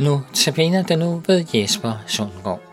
Nu tabiner den nu ved Jesper Sundgaard.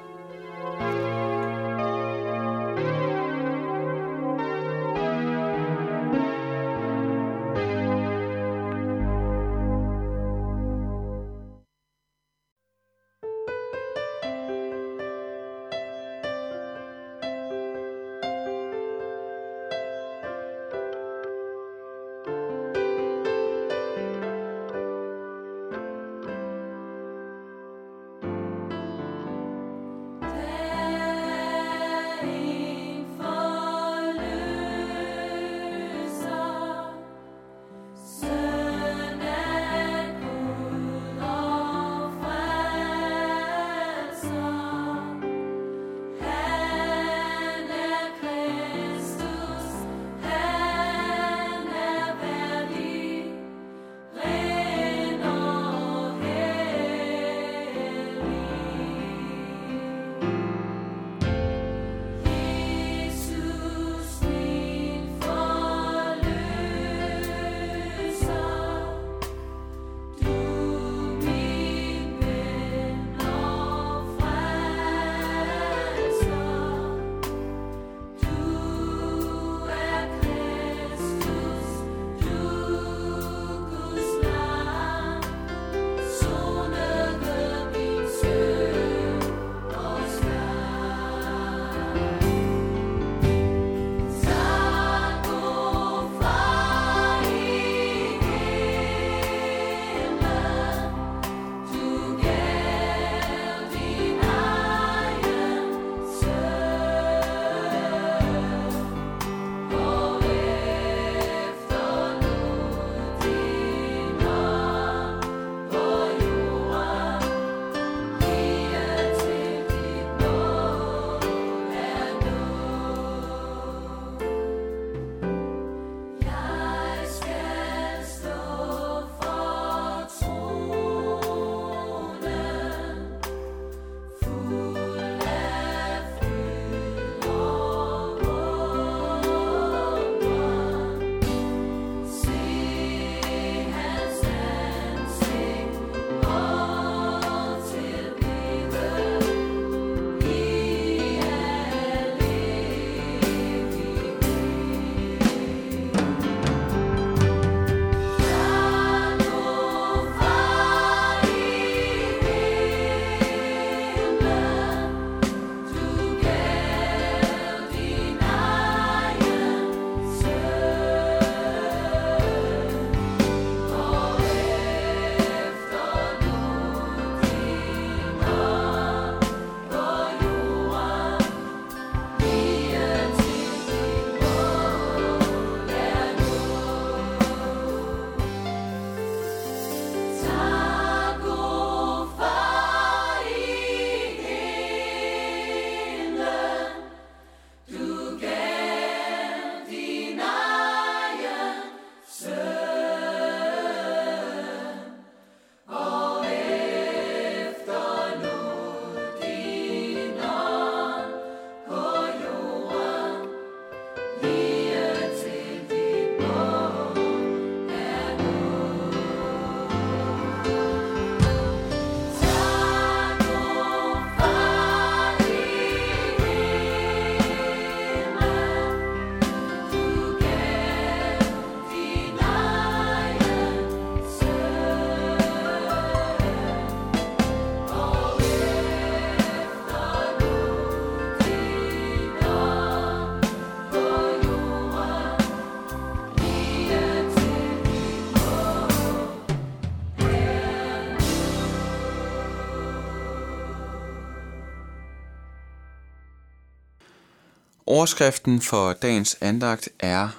Overskriften for dagens andagt er,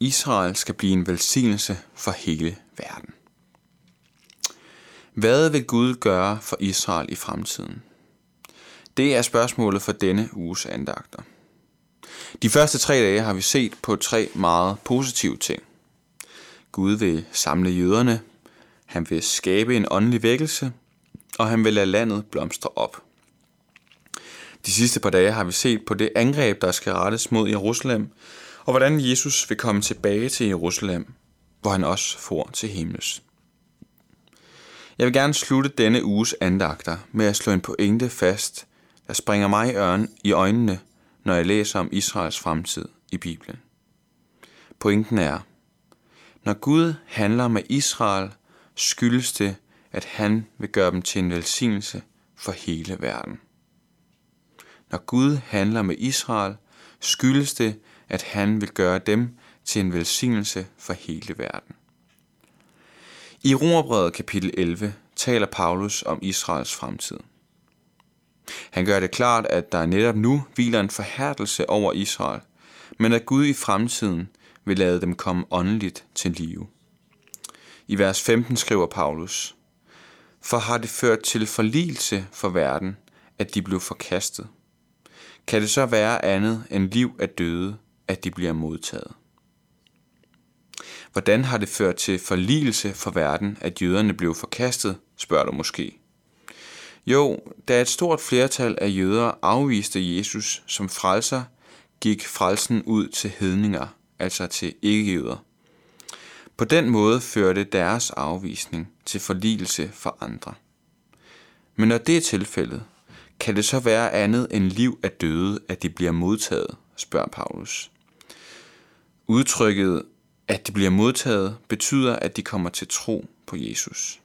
Israel skal blive en velsignelse for hele verden. Hvad vil Gud gøre for Israel i fremtiden? Det er spørgsmålet for denne uges andagter. De første tre dage har vi set på tre meget positive ting. Gud vil samle jøderne, han vil skabe en åndelig vækkelse, og han vil lade landet blomstre op. De sidste par dage har vi set på det angreb, der skal rettes mod Jerusalem, og hvordan Jesus vil komme tilbage til Jerusalem, hvor han også får til himles. Jeg vil gerne slutte denne uges andagter med at slå en pointe fast, der springer mig i øjnene, når jeg læser om Israels fremtid i Bibelen. Pointen er, når Gud handler med Israel, skyldes det, at han vil gøre dem til en velsignelse for hele verden. Når Gud handler med Israel, skyldes det, at han vil gøre dem til en velsignelse for hele verden. I Romerbrevet kapitel 11 taler Paulus om Israels fremtid. Han gør det klart, at der netop nu hviler en forhærdelse over Israel, men at Gud i fremtiden vil lade dem komme åndeligt til live. I vers 15 skriver Paulus, For har det ført til forligelse for verden, at de blev forkastet? Kan det så være andet end liv af døde, at de bliver modtaget? Hvordan har det ført til forligelse for verden, at jøderne blev forkastet, spørger du måske. Jo, da et stort flertal af jøder afviste Jesus som frelser, gik frelsen ud til hedninger, altså til ikke-jøder. På den måde førte deres afvisning til forligelse for andre. Men når det er tilfældet, kan det så være andet end liv af døde, at de bliver modtaget, spørger Paulus. Udtrykket, at de bliver modtaget, betyder, at de kommer til tro på Jesus.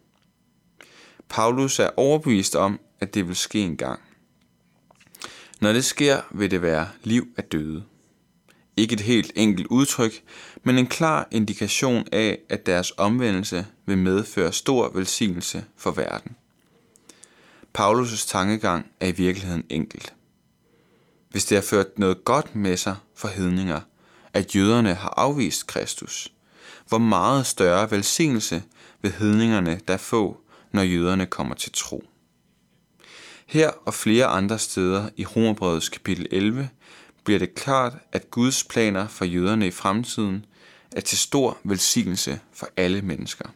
Paulus er overbevist om, at det vil ske en gang. Når det sker, vil det være liv af døde. Ikke et helt enkelt udtryk, men en klar indikation af, at deres omvendelse vil medføre stor velsignelse for verden. Paulus' tankegang er i virkeligheden enkelt. Hvis det har ført noget godt med sig for hedninger, at jøderne har afvist Kristus, hvor meget større velsignelse vil hedningerne der få, når jøderne kommer til tro. Her og flere andre steder i Romerbrevets kapitel 11 bliver det klart, at Guds planer for jøderne i fremtiden er til stor velsignelse for alle mennesker.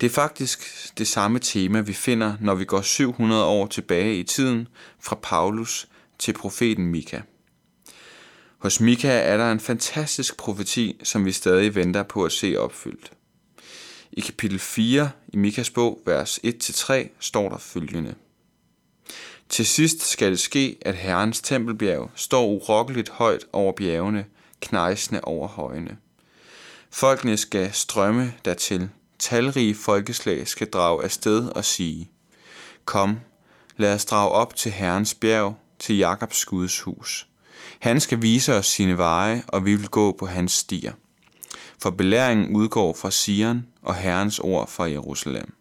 Det er faktisk det samme tema, vi finder, når vi går 700 år tilbage i tiden fra Paulus til profeten Mika. Hos Mika er der en fantastisk profeti, som vi stadig venter på at se opfyldt. I kapitel 4 i Mikas bog, vers 1-3, står der følgende. Til sidst skal det ske, at Herrens tempelbjerg står urokkeligt højt over bjergene, knejsende over højene. Folkene skal strømme dertil. Talrige folkeslag skal drage afsted og sige, Kom, lad os drage op til Herrens bjerg, til Jakobs Guds hus. Han skal vise os sine veje, og vi vil gå på hans stier. For belæringen udgår fra Sion og Herrens ord fra Jerusalem.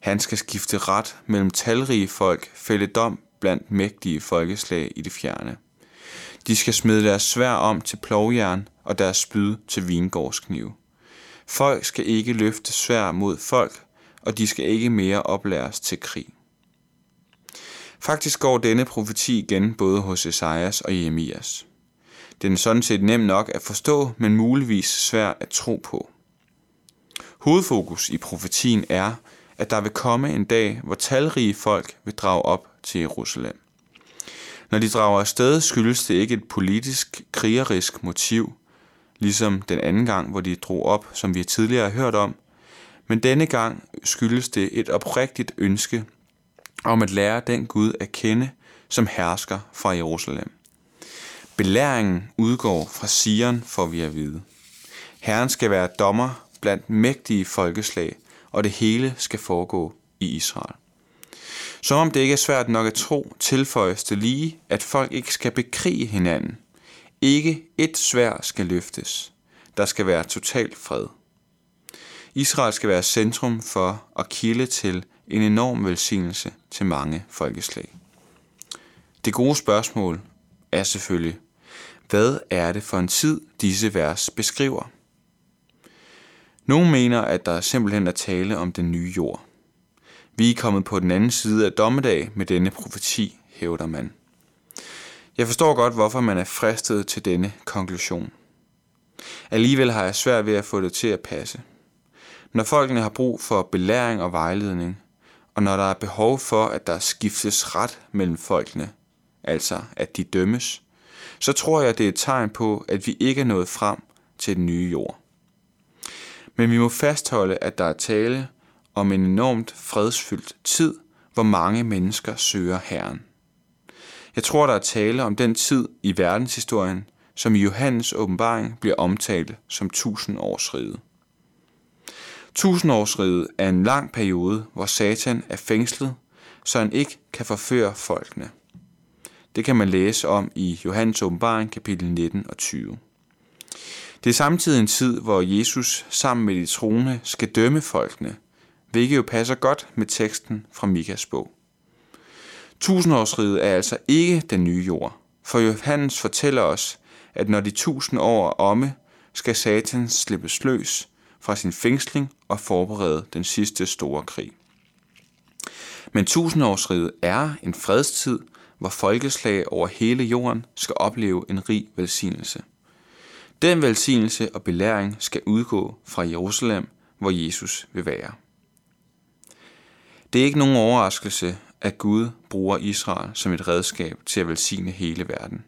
Han skal skifte ret mellem talrige folk, fælde dom blandt mægtige folkeslag i det fjerne. De skal smide deres svær om til plovjern og deres spyd til vingårdsknive. Folk skal ikke løfte svær mod folk, og de skal ikke mere oplæres til krig. Faktisk går denne profeti igen både hos Esajas og Jeremias. Den er sådan set nem nok at forstå, men muligvis svær at tro på. Hovedfokus i profetien er, at der vil komme en dag, hvor talrige folk vil drage op til Jerusalem. Når de drager afsted, skyldes det ikke et politisk, krigerisk motiv, ligesom den anden gang, hvor de drog op, som vi tidligere har hørt om, men denne gang skyldes det et oprigtigt ønske om at lære den Gud at kende, som hersker fra Jerusalem. Belæringen udgår fra Sion, får vi at vide. Herren skal være dommer blandt mægtige folkeslag, og det hele skal foregå i Israel. Som om det ikke er svært nok at tro, tilføjes det lige, at folk ikke skal bekrige hinanden. Ikke et svær skal løftes. Der skal være total fred. Israel skal være centrum for og kilde til en enorm velsignelse til mange folkeslag. Det gode spørgsmål er selvfølgelig, hvad er det for en tid, disse vers beskriver? Nogle mener, at der simpelthen er tale om den nye jord. Vi er kommet på den anden side af dommedag med denne profeti, hævder man. Jeg forstår godt, hvorfor man er fristet til denne konklusion. Alligevel har jeg svært ved at få det til at passe. Når folkene har brug for belæring og vejledning, og når der er behov for, at der skiftes ret mellem folkene, altså at de dømmes, så tror jeg, det er et tegn på, at vi ikke er nået frem til den nye jord. Men vi må fastholde, at der er tale om en enormt fredsfyldt tid, hvor mange mennesker søger Herren. Jeg tror, der er tale om den tid i verdenshistorien, som i Johannes åbenbaring bliver omtalt som tusindårsriget. Tusindårsriget er en lang periode, hvor Satan er fængslet, så han ikke kan forføre folkene. Det kan man læse om i Johannes åbenbaring kapitel 19 og 20. Det er samtidig en tid, hvor Jesus sammen med de troende skal dømme folkene, hvilket jo passer godt med teksten fra Mikas bog. Tusindårsriget er altså ikke den nye jord, for Johannes fortæller os, at når de tusind år er omme, skal Satan slippes løs fra sin fængsling og forberede den sidste store krig. Men tusindårsriget er en fredstid, hvor folkeslag over hele jorden skal opleve en rig velsignelse. Den velsignelse og belæring skal udgå fra Jerusalem, hvor Jesus vil være. Det er ikke nogen overraskelse, at Gud bruger Israel som et redskab til at velsigne hele verden.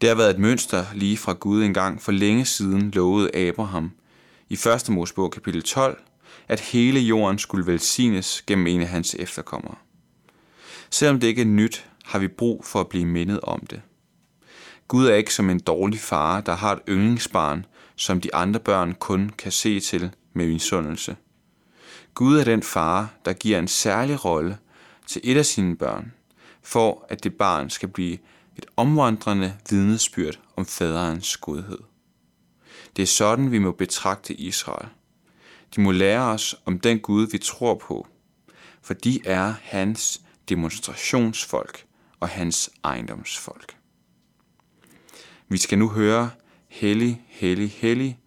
Det har været et mønster lige fra Gud engang for længe siden lovede Abraham i 1. Mosebog kapitel 12, at hele jorden skulle velsignes gennem en af hans efterkommere. Selvom det ikke er nyt, har vi brug for at blive mindet om det. Gud er ikke som en dårlig far, der har et yndlingsbarn, som de andre børn kun kan se til med misundelse. Gud er den far, der giver en særlig rolle til et af sine børn, for at det barn skal blive et omvandrende vidnesbyrd om faderens godhed. Det er sådan, vi må betragte Israel. De må lære os om den Gud, vi tror på, for de er hans demonstrationsfolk og hans ejendomsfolk. Vi skal nu høre Hellig, hellig, hellig